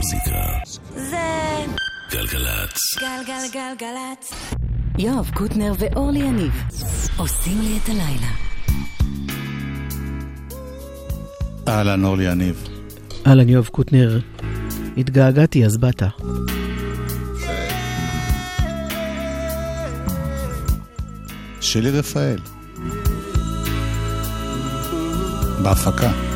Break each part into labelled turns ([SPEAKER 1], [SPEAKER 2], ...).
[SPEAKER 1] המוזיקה.
[SPEAKER 2] זה
[SPEAKER 1] גלגלצ.
[SPEAKER 2] גלגלגלגלצ.
[SPEAKER 3] יואב קוטנר ואורלי יניב עושים לי את הלילה.
[SPEAKER 4] אהלן, אורלי יניב.
[SPEAKER 5] אהלן, יואב קוטנר. התגעגעתי, אז באת.
[SPEAKER 4] שלי רפאל. בהפקה.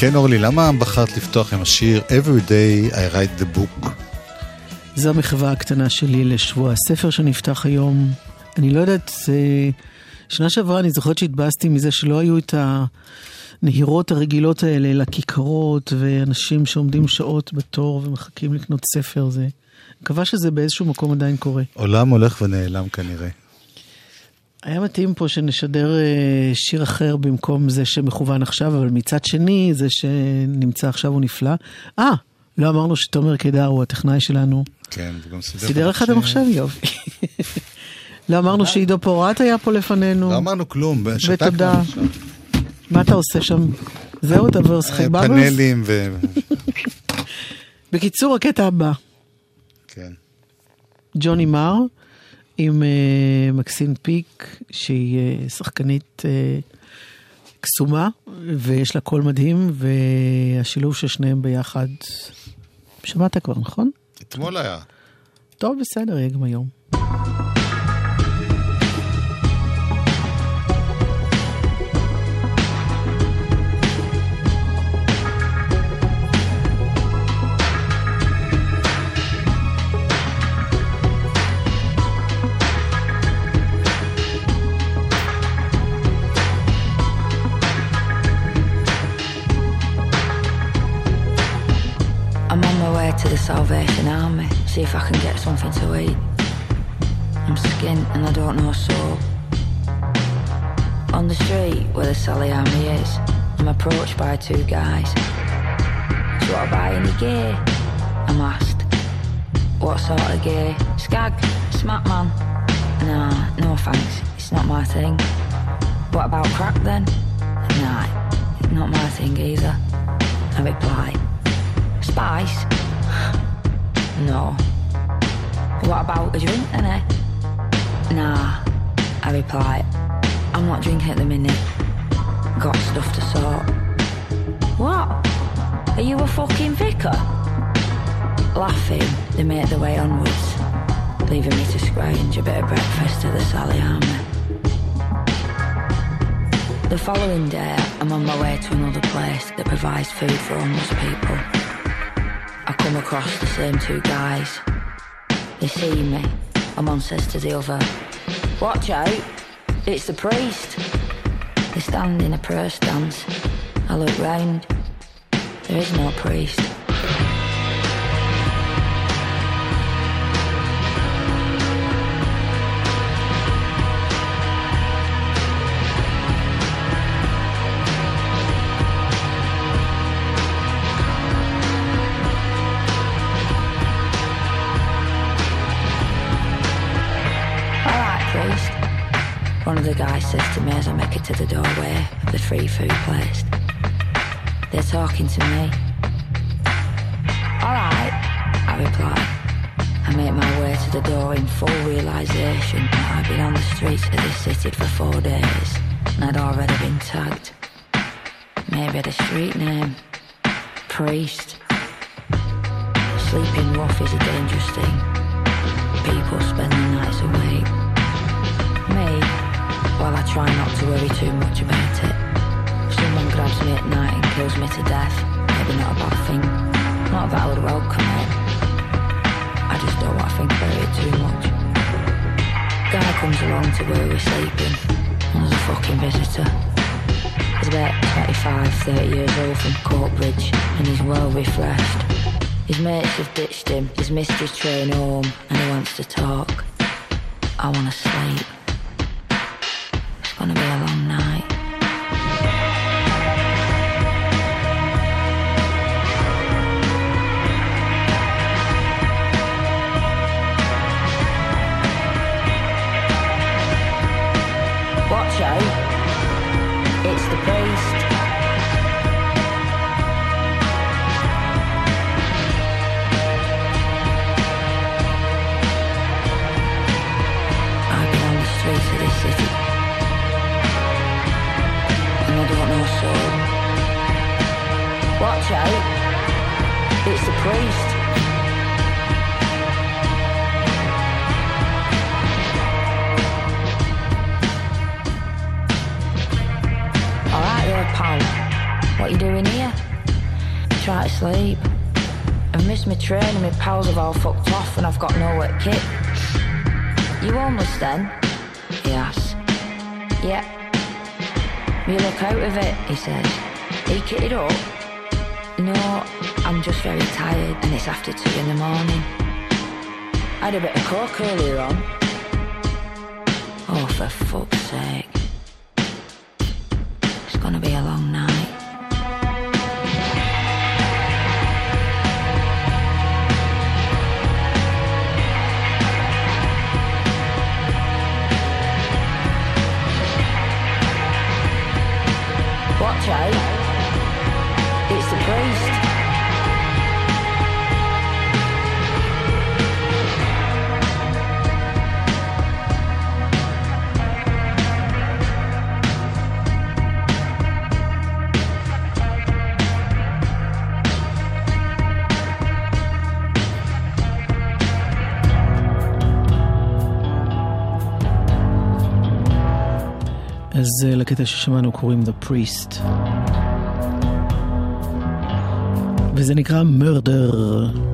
[SPEAKER 4] כן, אורלי, למה בחרת לפתוח עם השיר Every day I write the book?
[SPEAKER 5] זו המחווה הקטנה שלי לשבוע הספר שנפתח היום. אני לא יודעת. שנה שעברה אני זוכרת שהתבאסתי מזה שלא היו את הנהירות הרגילות האלה לכיכרות, ואנשים שעומדים שעות בתור ומחכים לקנות ספר. זה... מקווה שזה באיזשהו מקום עדיין קורה.
[SPEAKER 4] עולם הולך ונעלם כנראה.
[SPEAKER 5] היה מתאים פה שנשדר אה, שיר אחר במקום זה שמכוון עכשיו, אבל מצד שני, זה שנמצא עכשיו הוא נפלא. אה, לא אמרנו שתומר קידר הוא הטכנאי שלנו.
[SPEAKER 4] כן, וגם סידר
[SPEAKER 5] סידר לך את המחשב, יופי. לא אמרנו שעידו פורט היה פה לפנינו.
[SPEAKER 4] לא אמרנו כלום, שתקנו.
[SPEAKER 5] ותודה. מה אתה עושה שם? זהו, אתה עובר לשחק בבלס?
[SPEAKER 4] פאנלים ו...
[SPEAKER 5] בקיצור, הקטע הבא.
[SPEAKER 4] כן.
[SPEAKER 5] ג'וני מר עם uh, מקסין פיק, שהיא uh, שחקנית uh, קסומה, ויש לה קול מדהים, והשילוב של שניהם ביחד, שמעת כבר, נכון?
[SPEAKER 4] אתמול היה.
[SPEAKER 5] טוב, בסדר, יהיה גם היום.
[SPEAKER 6] To eat. I'm skint and I don't know soap. On the street where the Sally Army is, I'm approached by two guys. Do I buy any gear? I'm asked. What sort of gear? Skag? Smack man? Nah, no thanks. It's not my thing. What about crack then? Nah, it's not my thing either. I reply. Spice? no. What about a drink then, eh? Nah, I reply. I'm not drinking at the minute. Got stuff to sort. What? Are you a fucking vicar? Laughing, they make their way onwards, leaving me to scrounge a bit of breakfast at the Sally. The following day, I'm on my way to another place that provides food for homeless people. I come across the same two guys. They see me, and one says to the other, Watch out, it's the priest. They stand in a prayer stance. I look round. There is no priest. The guys says to me as I make it to the doorway of the free food place. They're talking to me. Alright, I reply. I make my way to the door in full realization that I've been on the streets of this city for four days and I'd already been tagged. Maybe the street name. Priest. Sleeping rough is a dangerous thing. People spend the nights awake. Well, I try not to worry too much about it. Someone grabs me at night and kills me to death, maybe not a bad thing. Not that I would welcome it. I just don't want to think about it too much. Guy comes along to where we're sleeping, and there's a fucking visitor. He's about 25, 30 years old from Courtbridge, and he's well refreshed. His mates have ditched him, his train home, and he wants to talk. I want to sleep. My pals have all fucked off and I've got no work kit. You almost then? He asks. Yeah. You look out of it, he says. Are you kitted up? No, I'm just very tired and it's after two in the morning. I had a bit of coke earlier on. Oh, for fuck's sake.
[SPEAKER 5] לקטע ששמענו קוראים The Priest. וזה נקרא Murder.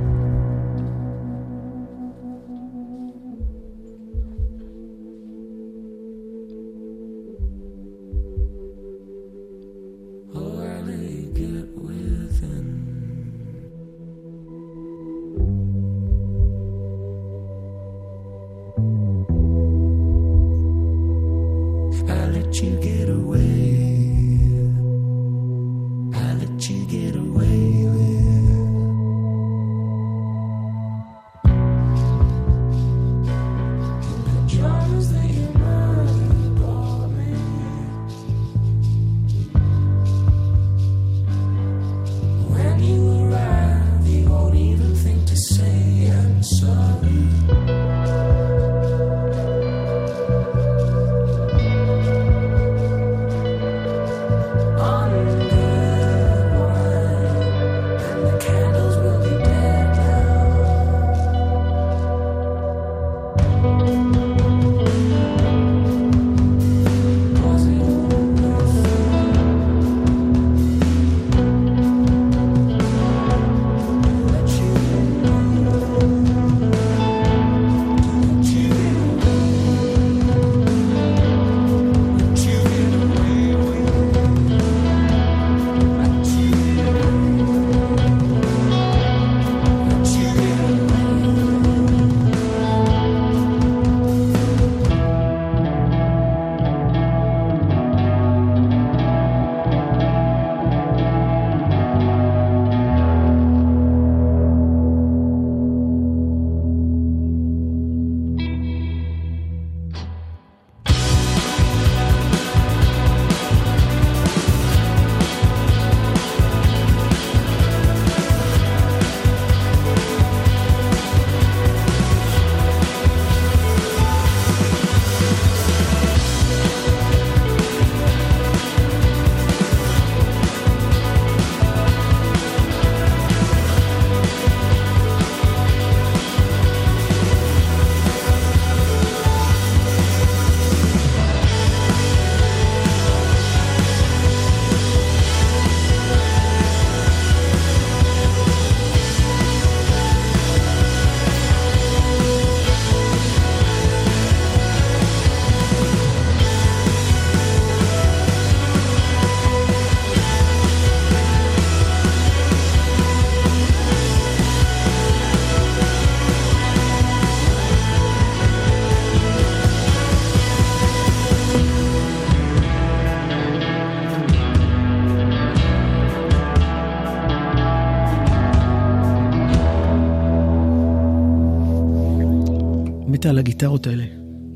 [SPEAKER 5] על הגיטרות האלה.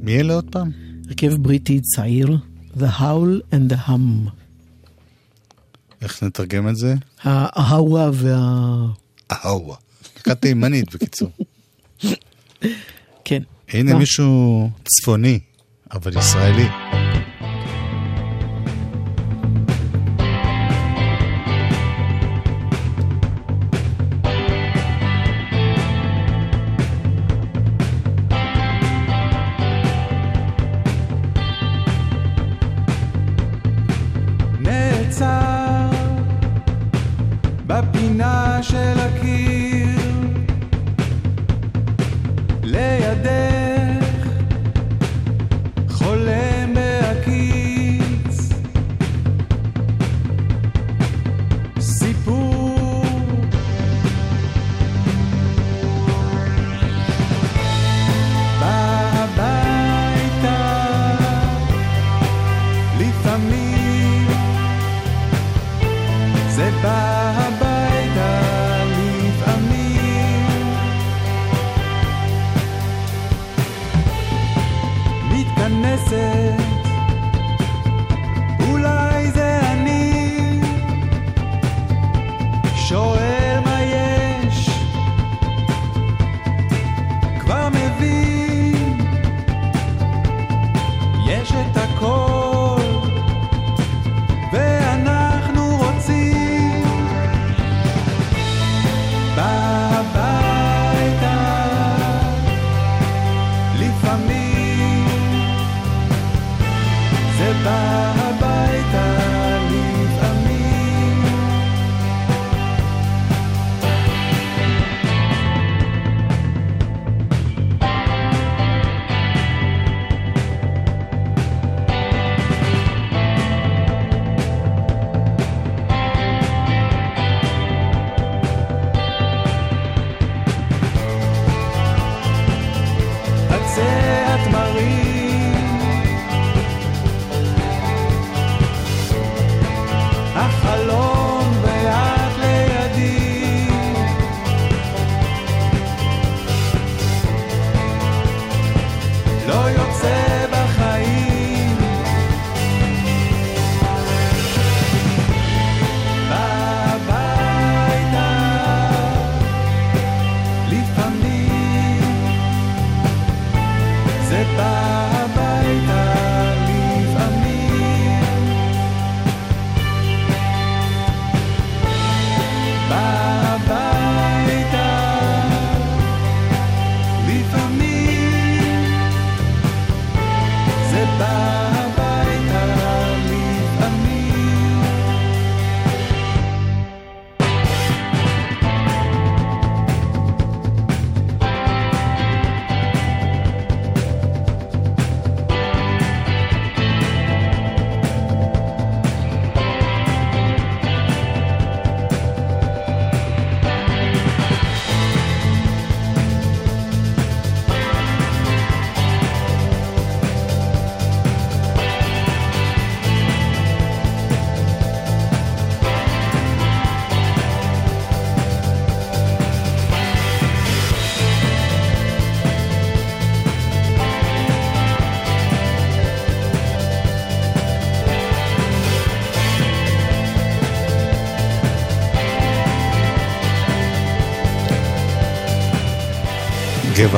[SPEAKER 7] מי אלה עוד פעם?
[SPEAKER 5] הרכב בריטי צעיר, The Howl and the Hum.
[SPEAKER 7] איך נתרגם את זה?
[SPEAKER 5] ההאווה וה...
[SPEAKER 7] אהווה. דקה תימנית בקיצור.
[SPEAKER 5] כן.
[SPEAKER 7] הנה? מישהו צפוני, אבל ישראלי.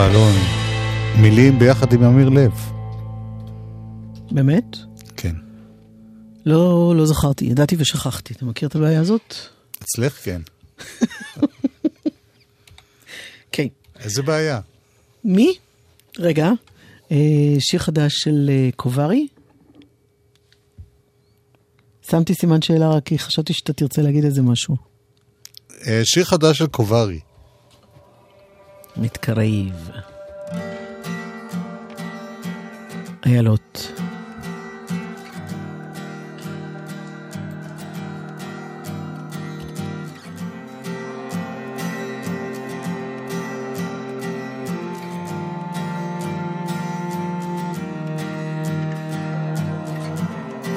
[SPEAKER 7] גבע אלון, מילים ביחד עם אמיר לב.
[SPEAKER 5] באמת?
[SPEAKER 7] כן.
[SPEAKER 5] לא, לא זכרתי, ידעתי ושכחתי. אתה מכיר את הבעיה הזאת?
[SPEAKER 7] אצלך כן.
[SPEAKER 5] כן.
[SPEAKER 7] איזה בעיה?
[SPEAKER 5] מי? רגע, אה, שיר חדש של אה, קוברי. שמתי סימן שאלה רק כי חשבתי שאתה תרצה להגיד איזה משהו.
[SPEAKER 7] אה, שיר חדש של קוברי.
[SPEAKER 5] מתקרב. איילות.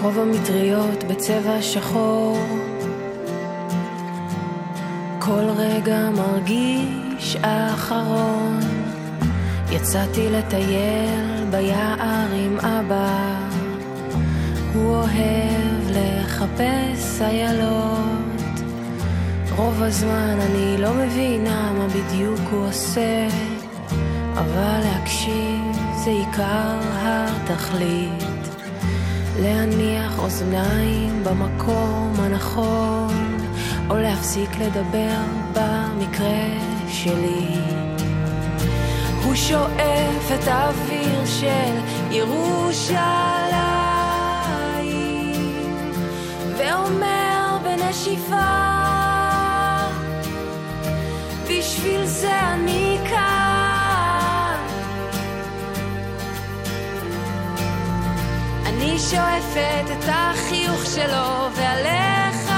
[SPEAKER 8] רוב המטריות בצבע שחור כל רגע מרגיש האחרון יצאתי לטייל ביער עם אבא, הוא אוהב לחפש איילות. רוב הזמן אני לא מבינה מה בדיוק הוא עושה, אבל להקשיב זה עיקר התכלית. להניח אוזניים במקום הנכון, או להפסיק לדבר במקרה שלי. הוא שואף את האוויר של ירושלים, ואומר בנשיפה, בשביל זה אני כאן. אני שואפת את החיוך שלו ועליך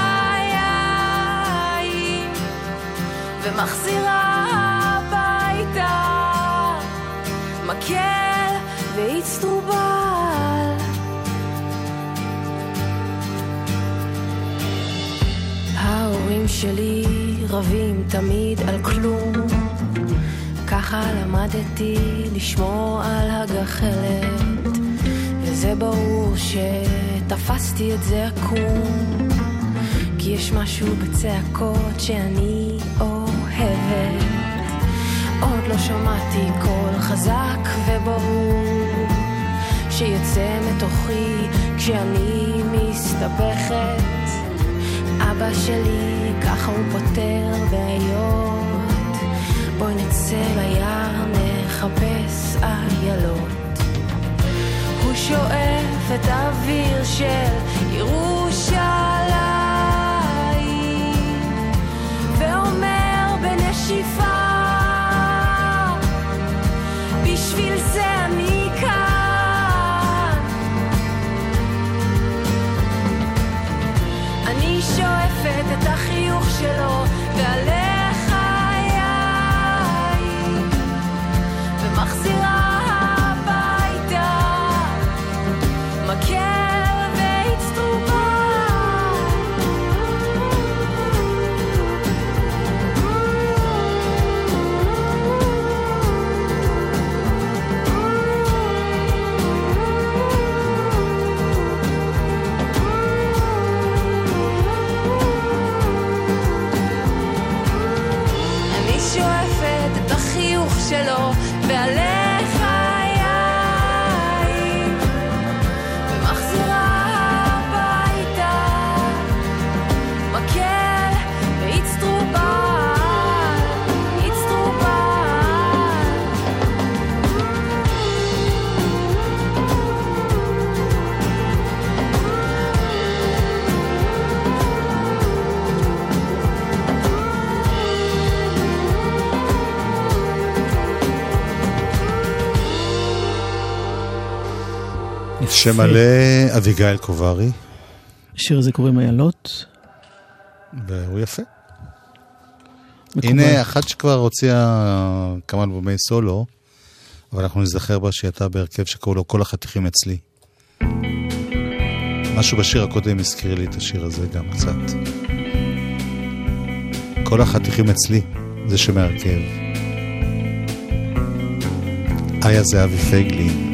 [SPEAKER 8] ומחזירה הביתה. מקל ואיצטרובל. ההורים שלי רבים תמיד על כלום, ככה למדתי לשמור על הגחלת, וזה ברור שתפסתי את זה עקום, כי יש משהו בצעקות שאני אוהבת. עוד לא שמעתי קול חזק וברור שיוצא מתוכי כשאני מסתבכת. אבא שלי, ככה הוא פותר בעיות. בואי נצא ליער, נחפש איילות. הוא שואף את האוויר של ירושלים,
[SPEAKER 9] שם מלא אביגיל קוברי,
[SPEAKER 5] השיר הזה קוראים איילות.
[SPEAKER 9] והוא יפה.
[SPEAKER 5] מקובל.
[SPEAKER 9] הנה אחת שכבר הוציאה כמה אלבומי סולו, אבל אנחנו נזכר בה שהיא הייתה בהרכב שקראו לו כל החתיכים אצלי. משהו בשיר הקודם הזכיר לי את השיר הזה גם קצת. כל החתיכים אצלי, זה שם ההרכב. איה זהבי פייגלין.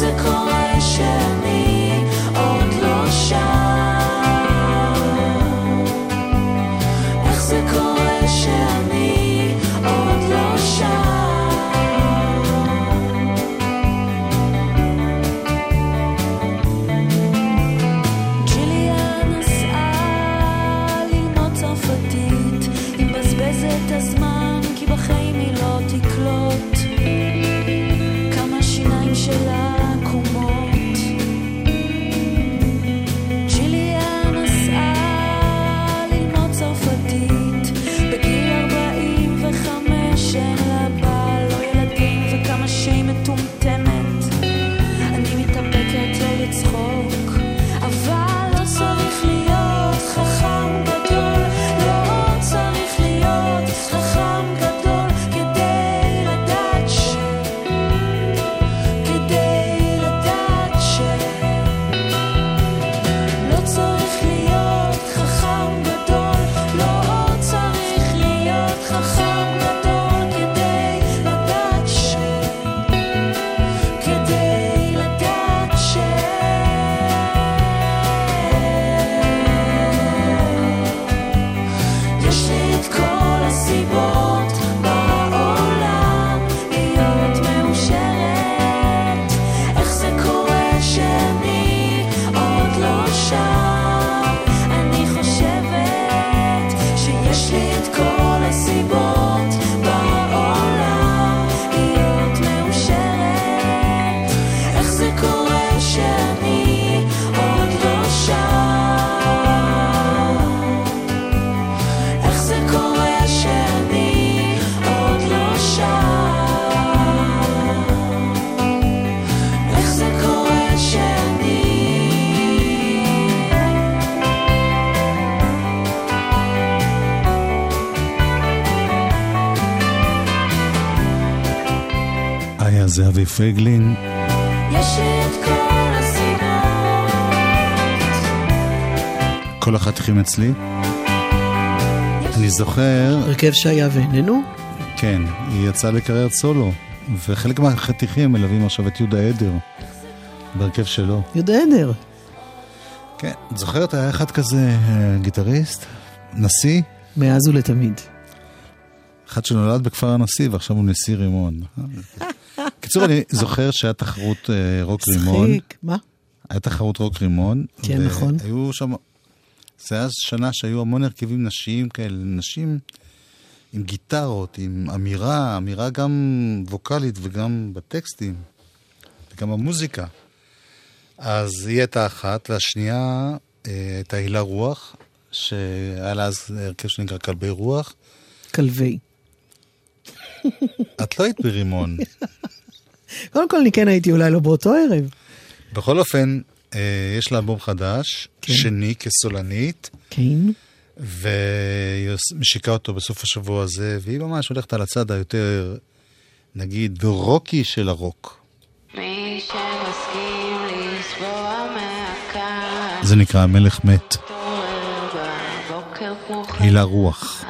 [SPEAKER 2] A
[SPEAKER 9] and share. פייגלין.
[SPEAKER 2] יש לי את כל הסיבות,
[SPEAKER 9] כל החתיכים אצלי. אני זוכר,
[SPEAKER 5] הרכב שהיה ואיננו?
[SPEAKER 9] כן, היא יצאה לקריירת סולו, וחלק מהחתיכים מלווים עכשיו את יהודה עדר, בהרכב שלו.
[SPEAKER 5] יהודה עדר.
[SPEAKER 9] כן, את זוכרת, היה אחד כזה אה, גיטריסט, נשיא,
[SPEAKER 5] מאז ולתמיד.
[SPEAKER 9] אחד שנולד בכפר הנשיא ועכשיו הוא נשיא רימון. קיצור, אני זוכר שהיה תחרות אה, רוק רימון.
[SPEAKER 5] מצחיק. מה?
[SPEAKER 9] היה תחרות רוק רימון.
[SPEAKER 5] כן, נכון.
[SPEAKER 9] והיו שם... זה היה שנה שהיו המון הרכבים נשיים כאלה, נשים עם גיטרות, עם אמירה, אמירה גם ווקאלית וגם בטקסטים, וגם במוזיקה. אז היא הייתה אחת, והשנייה אה, הייתה הילה רוח, שהיה לה אז הרכב שנקרא כלבי רוח.
[SPEAKER 5] כלבי.
[SPEAKER 9] את לא היית ברימון.
[SPEAKER 5] קודם כל, אני כן הייתי אולי לא באותו ערב.
[SPEAKER 9] בכל אופן, אה, יש לה אלבום חדש,
[SPEAKER 5] כן.
[SPEAKER 9] שני כסולנית,
[SPEAKER 5] כן.
[SPEAKER 9] והיא משיקה אותו בסוף השבוע הזה, והיא ממש הולכת על הצד היותר, נגיד, רוקי של הרוק.
[SPEAKER 2] מי שמסכים לסבוע מהקר,
[SPEAKER 9] זה נקרא המלך מת, הילה רוח.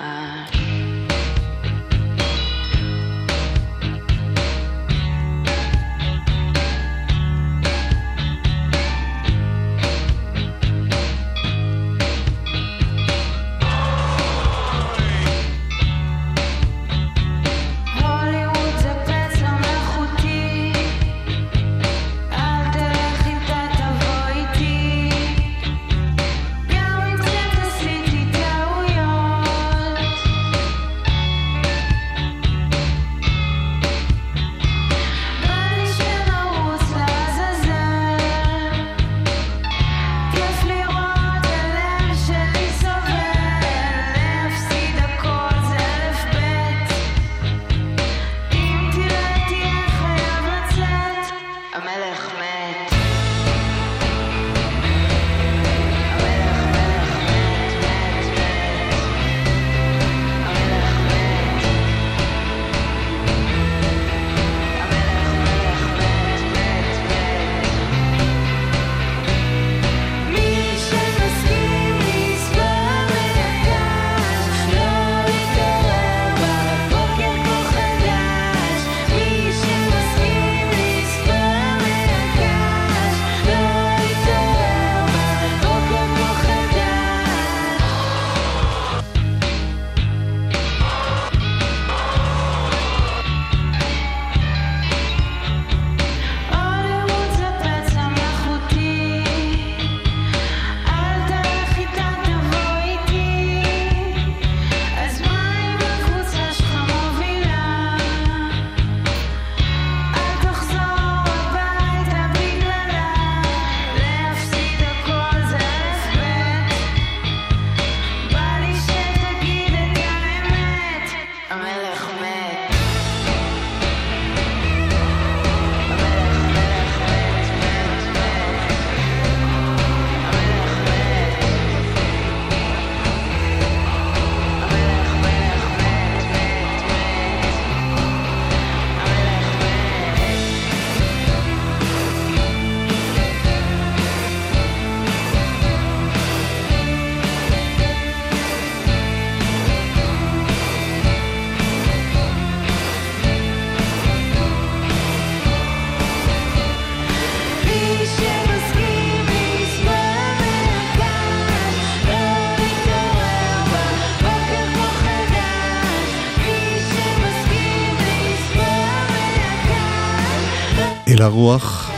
[SPEAKER 2] מהקש,
[SPEAKER 9] הילה רוח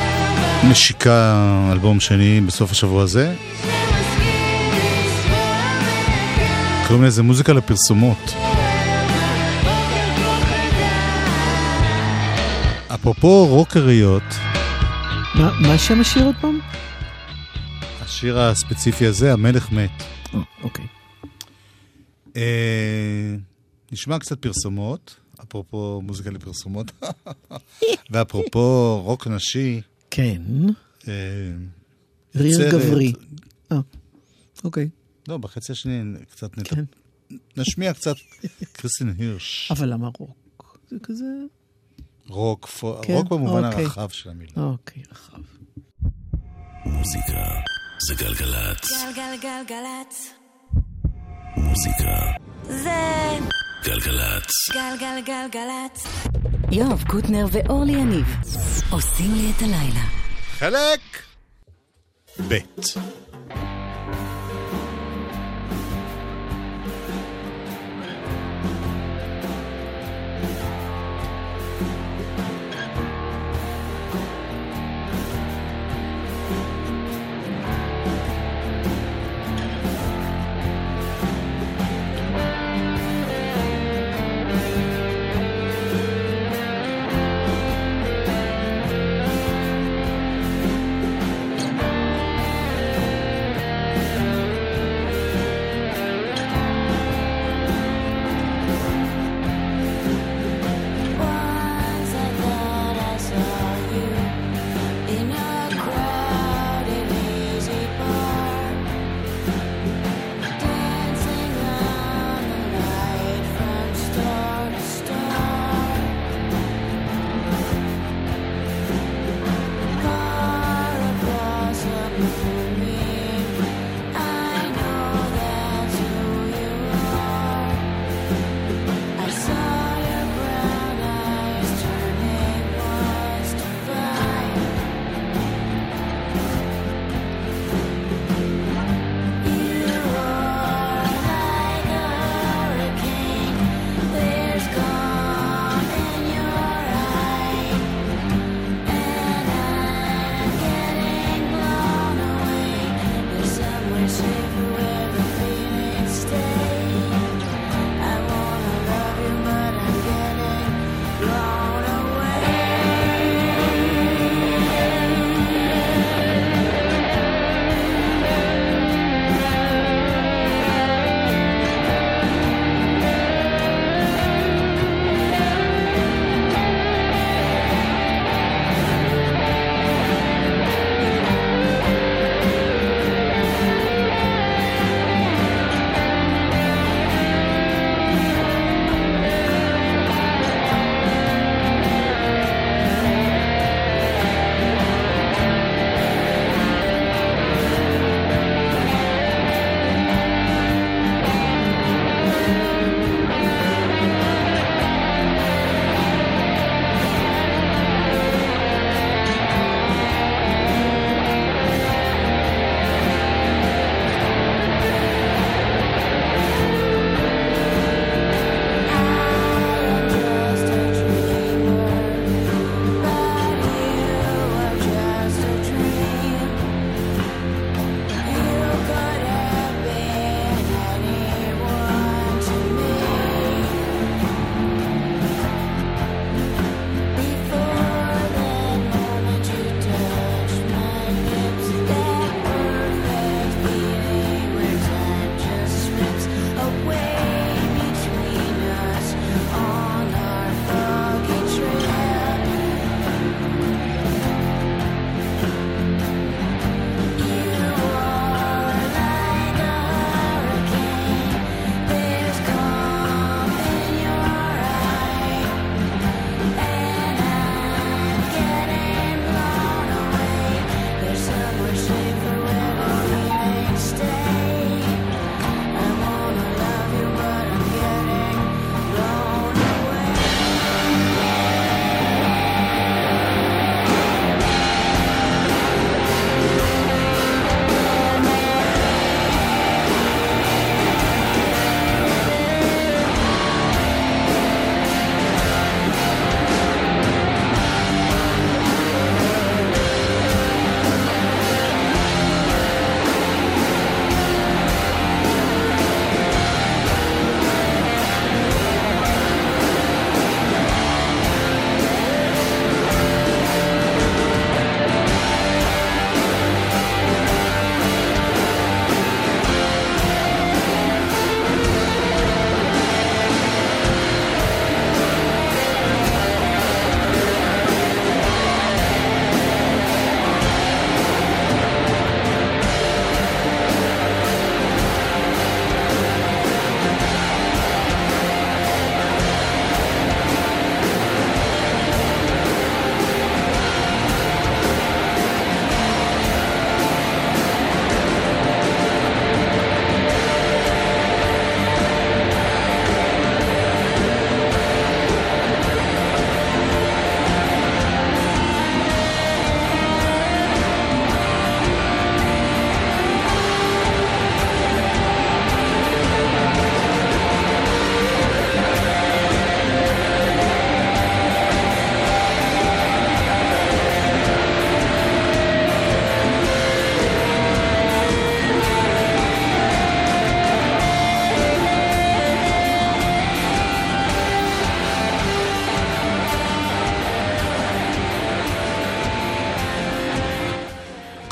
[SPEAKER 9] משיקה אלבום שני בסוף השבוע הזה, קוראים לזה מוזיקה לפרסומות. אפרופו רוקריות,
[SPEAKER 5] מה מה שם השיר עוד פעם?
[SPEAKER 9] השיר הספציפי הזה, המלך מת.
[SPEAKER 5] אה, אוקיי.
[SPEAKER 9] אה, נשמע קצת פרסומות, אפרופו מוזיקה לפרסומות, ואפרופו רוק נשי,
[SPEAKER 5] כן.
[SPEAKER 9] אה,
[SPEAKER 5] ריר. גברי. אה, אוקיי.
[SPEAKER 9] לא, בחצי השני קצת נת...
[SPEAKER 5] כן.
[SPEAKER 9] נשמיע קצת קריסטין הרש.
[SPEAKER 5] אבל למה רוק? זה כזה...
[SPEAKER 9] רוק, פו-
[SPEAKER 5] כן,
[SPEAKER 9] רוק במובן
[SPEAKER 5] אוקיי.
[SPEAKER 9] הרחב של המילה.
[SPEAKER 5] אוקיי, רחב.
[SPEAKER 10] מוזיקה זה גלגלצ.
[SPEAKER 2] גלגלגלגלצ.
[SPEAKER 10] מוזיקה
[SPEAKER 2] זה
[SPEAKER 10] גלגלצ.
[SPEAKER 2] גלגלגלגלצ.
[SPEAKER 3] יואב קוטנר ואורלי יניב עושים לי את הלילה.
[SPEAKER 9] חלק ב'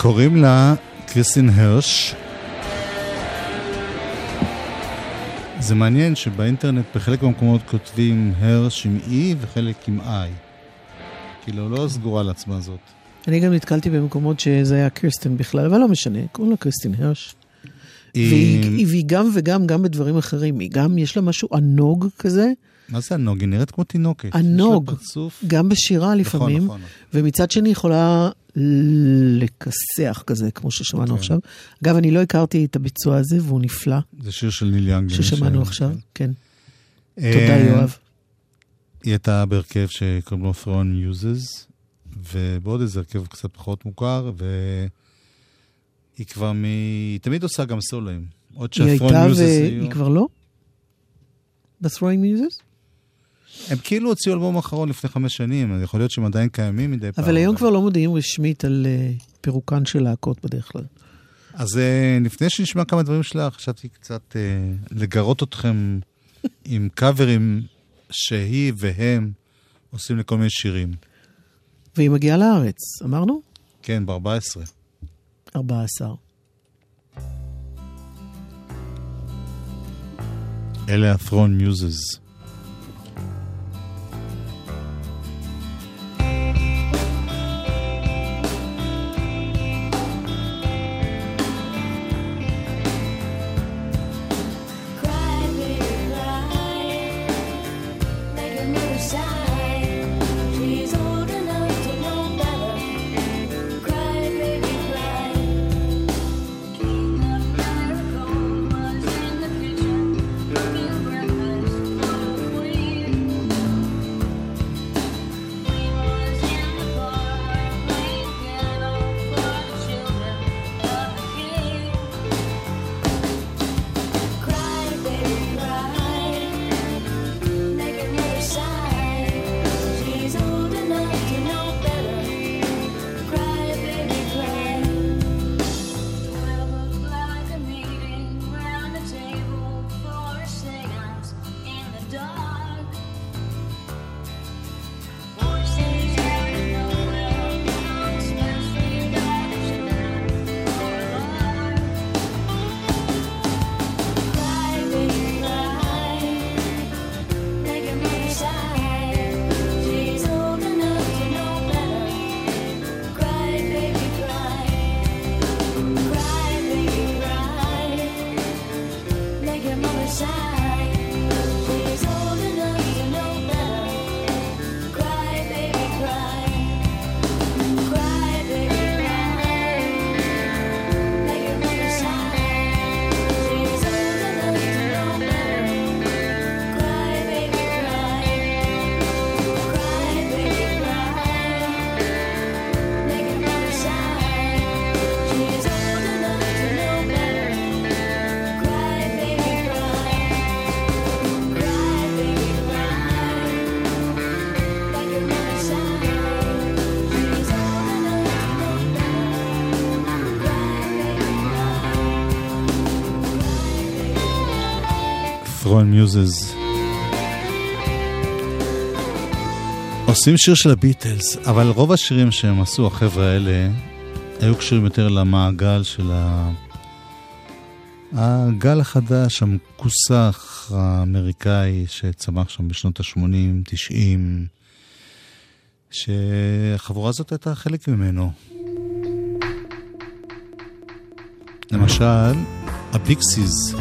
[SPEAKER 2] קוראים לה קריסטין הרש. זה מעניין שבאינטרנט בחלק מהמקומות כותבים הרש עם E וחלק עם I. כאילו, לא סגורה על עצמה זאת.
[SPEAKER 5] אני גם נתקלתי במקומות שזה היה קריסטין בכלל, אבל לא משנה, קוראים לה קריסטין הרש.
[SPEAKER 2] היא-
[SPEAKER 5] והיא, והיא גם וגם, גם בדברים אחרים. היא גם, יש לה משהו ענוג כזה,
[SPEAKER 2] מה זה ענוג? היא נראית כמו תינוקת.
[SPEAKER 5] ענוג. גם בשירה לפעמים,
[SPEAKER 2] נכון.
[SPEAKER 5] ומצד שני יכולה לכסח כזה, כמו ששמענו
[SPEAKER 2] כן.
[SPEAKER 5] עכשיו. אגב, אני לא הכרתי את הביצוע הזה, והוא נפלא,
[SPEAKER 2] זה שיר של ניל יאנג. למי
[SPEAKER 5] ששמענו עכשיו, כן.
[SPEAKER 2] אה,
[SPEAKER 5] תודה, יואב.
[SPEAKER 2] היא הייתה בהרכב שקוראים לו Throne Uses, ובעוד איזה הרכב קצת פחות מוכר, והיא כבר מ... היא תמיד עושה גם סולואים. עוד
[SPEAKER 5] היא הייתה
[SPEAKER 2] Uses היו...
[SPEAKER 5] והיא כבר לא? ב-throwing muses?
[SPEAKER 2] הם כאילו הוציאו אלבום אחרון לפני חמש שנים, אז יכול להיות שהם עדיין קיימים מדי פעם.
[SPEAKER 5] אבל היום כבר לא מודיעים רשמית על אה, פירוקן של להקות בדרך כלל.
[SPEAKER 2] אז אה, לפני שנשמע כמה דברים שלך, חשבתי קצת אה, לגרות אתכם עם קאברים שהיא והם עושים לכל מיני שירים.
[SPEAKER 5] והיא מגיעה לארץ, אמרנו?
[SPEAKER 2] כן, ב-14.
[SPEAKER 5] 14.
[SPEAKER 2] אלה ה-Throne Muses. Muses. עושים שיר של הביטלס, אבל רוב השירים שהם עשו, החבר'ה האלה, היו קשורים יותר למעגל של ה... הגל החדש, המכוסח האמריקאי שצמח שם בשנות ה-80, 90, שהחבורה הזאת הייתה חלק ממנו. למשל, הפיקסיס.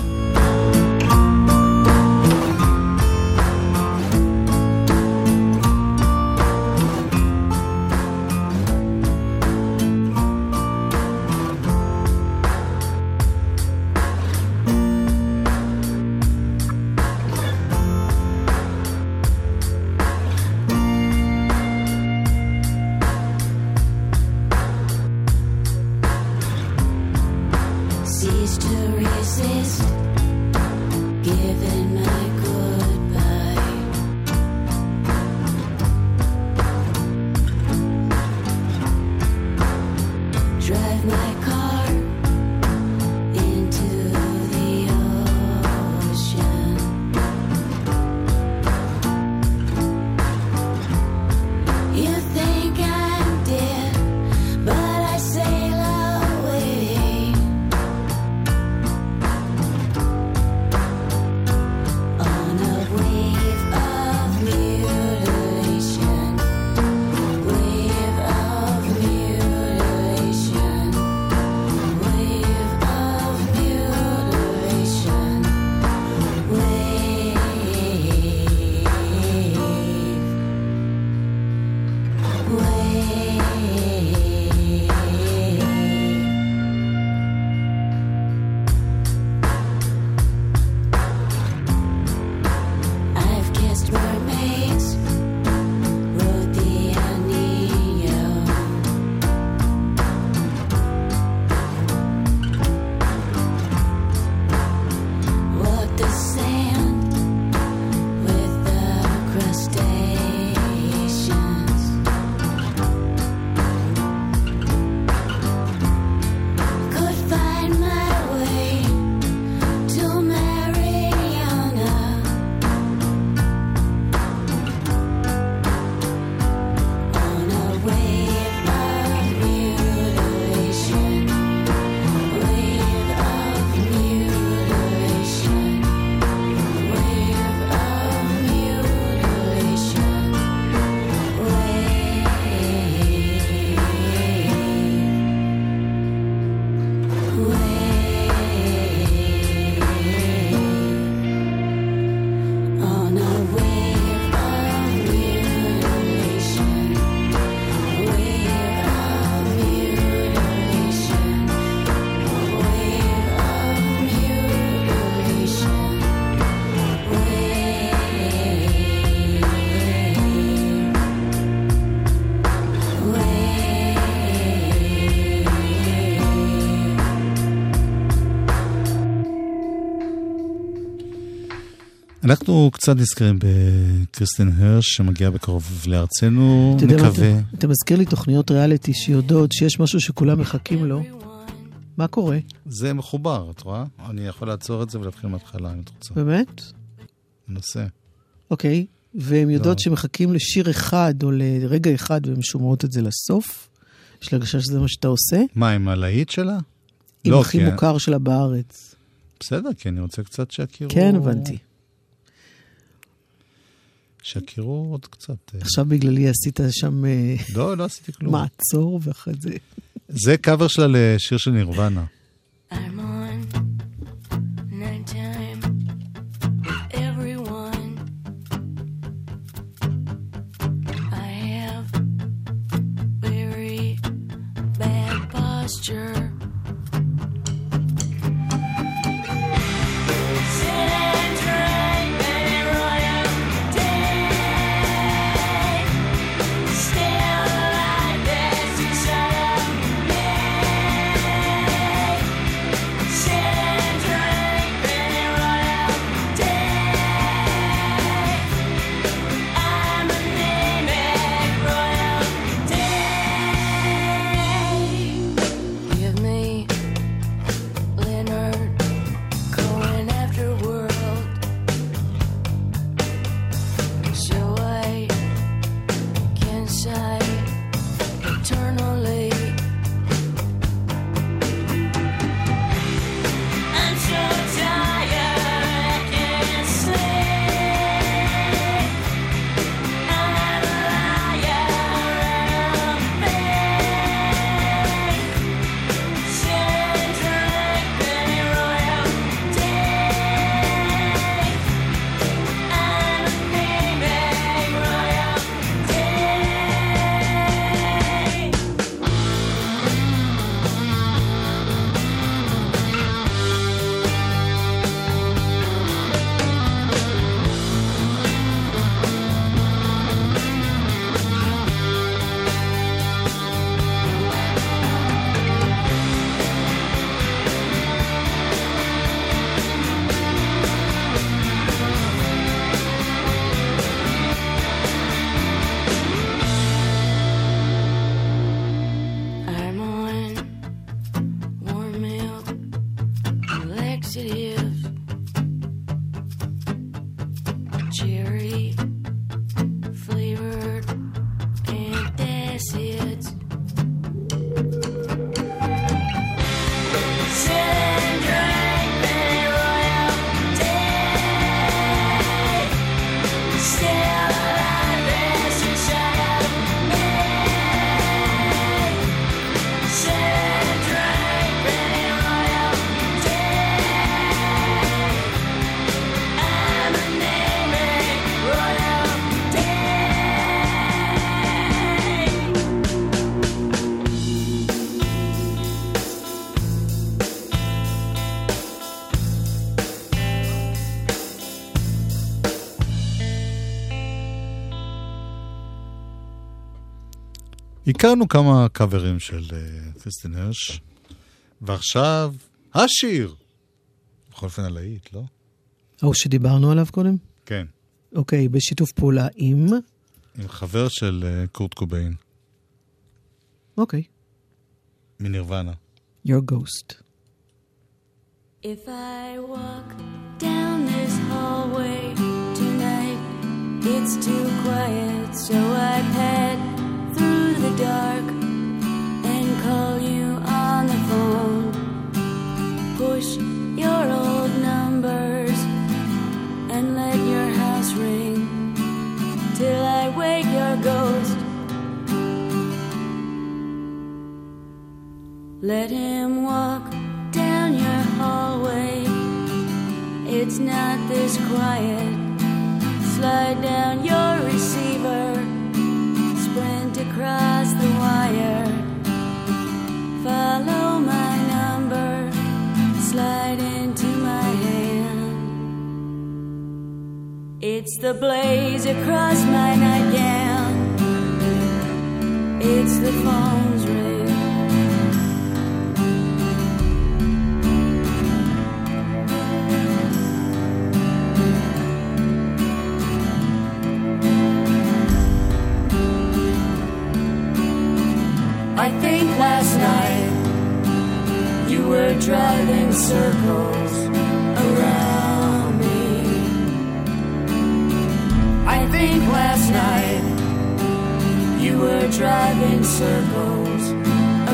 [SPEAKER 2] אנחנו קצת נזכרים בקריסטין הרש, שמגיעה בקרוב לארצנו, נקווה.
[SPEAKER 5] אתה- אתה מזכיר לי תוכניות ריאליטי שיודעות שיש משהו שכולם מחכים לו. מה קורה?
[SPEAKER 2] זה מחובר, את רואה? אני יכול לעצור את זה ולהתחיל מההתחלה, אם את רוצה.
[SPEAKER 5] באמת?
[SPEAKER 2] ננסה.
[SPEAKER 5] אוקיי. והן יודעות
[SPEAKER 2] לא.
[SPEAKER 5] שמחכים לשיר אחד או לרגע אחד והן שומרות את זה לסוף? יש לי הרגשה שזה מה שאתה עושה?
[SPEAKER 2] מה, עם הלהיט שלה?
[SPEAKER 5] עם
[SPEAKER 2] לא,
[SPEAKER 5] הכי
[SPEAKER 2] כי-
[SPEAKER 5] מוכר שלה בארץ.
[SPEAKER 2] בסדר, כי אני רוצה קצת שיכירו...
[SPEAKER 5] כן, הבנתי.
[SPEAKER 2] שיכירו עוד קצת. אה.
[SPEAKER 5] עכשיו בגללי עשית שם אה,
[SPEAKER 2] לא, לא עשיתי כלום.
[SPEAKER 5] מעצור ואחרי זה...
[SPEAKER 2] זה קאבר שלה לשיר של נירוונה. הכרנו כמה קאברים של אה, קריסטין הרש, ועכשיו, השיר! בכל אופן הלהיט, לא?
[SPEAKER 5] ההוא שדיברנו עליו קודם?
[SPEAKER 2] כן.
[SPEAKER 5] אוקיי, בשיתוף פעולה עם...
[SPEAKER 2] עם חבר של אה, קורט קוביין,
[SPEAKER 5] אוקיי.
[SPEAKER 2] מנירוונה.
[SPEAKER 5] Your Ghost.
[SPEAKER 11] If I walk down this hallway tonight, it's too quiet, so I pad through the dark and call you on the phone. Push your old numbers and let your house ring till I wake your ghost. Let him walk down your hallway. It's not this quiet. Slide down your receiver. Across the wire. Follow my number. Slide into my hand. It's the blaze across my nightgown. It's the phone's ring.
[SPEAKER 2] Driving circles around me. I think last night you were driving circles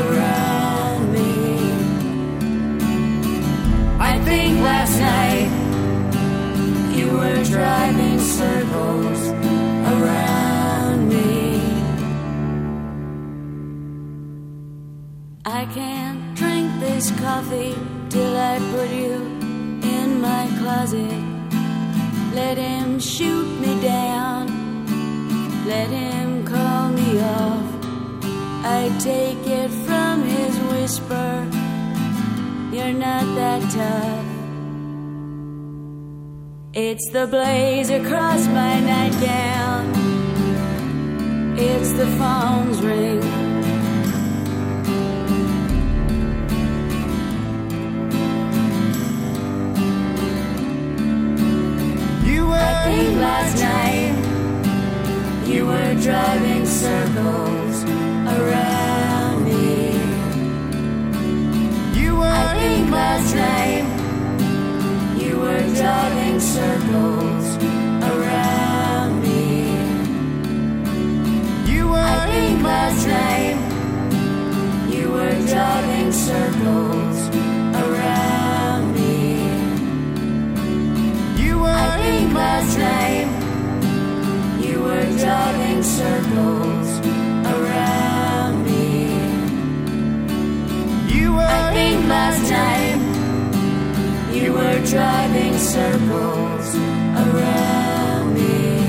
[SPEAKER 2] around me. I think last night you were driving circles around me. I can't this coffee till I put you in my closet. Let him shoot me down, let him call me off. I take it from his whisper, you're not that tough. It's the blaze across my nightgown. It's the phone's ring. Last night you were driving circles around me.
[SPEAKER 4] You were
[SPEAKER 2] I think last night you were driving circles around me.
[SPEAKER 4] You were
[SPEAKER 2] I think last night you were driving circles driving circles around me.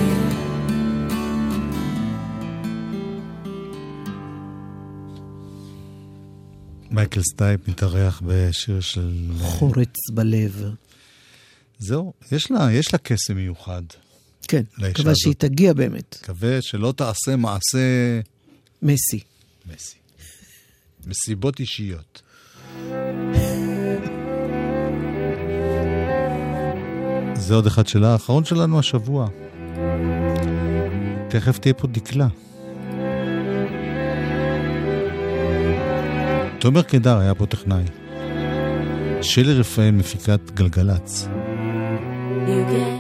[SPEAKER 9] מייקל סטייפ מתארח בשיר של...
[SPEAKER 5] חורץ בלב.
[SPEAKER 9] זהו, יש לה, יש לה קסם מיוחד.
[SPEAKER 5] כן, מקווה. שהיא תגיע באמת.
[SPEAKER 9] מקווה שלא תעשה מעשה
[SPEAKER 5] מסי.
[SPEAKER 9] מסי. מסיבות אישיות. זה עוד אחד שלה, האחרון שלנו השבוע. תכף תהיה פה דקלה. תומר קידר היה פה טכנאי. שלי רפאל מפיקת גלגלצ.
[SPEAKER 2] You can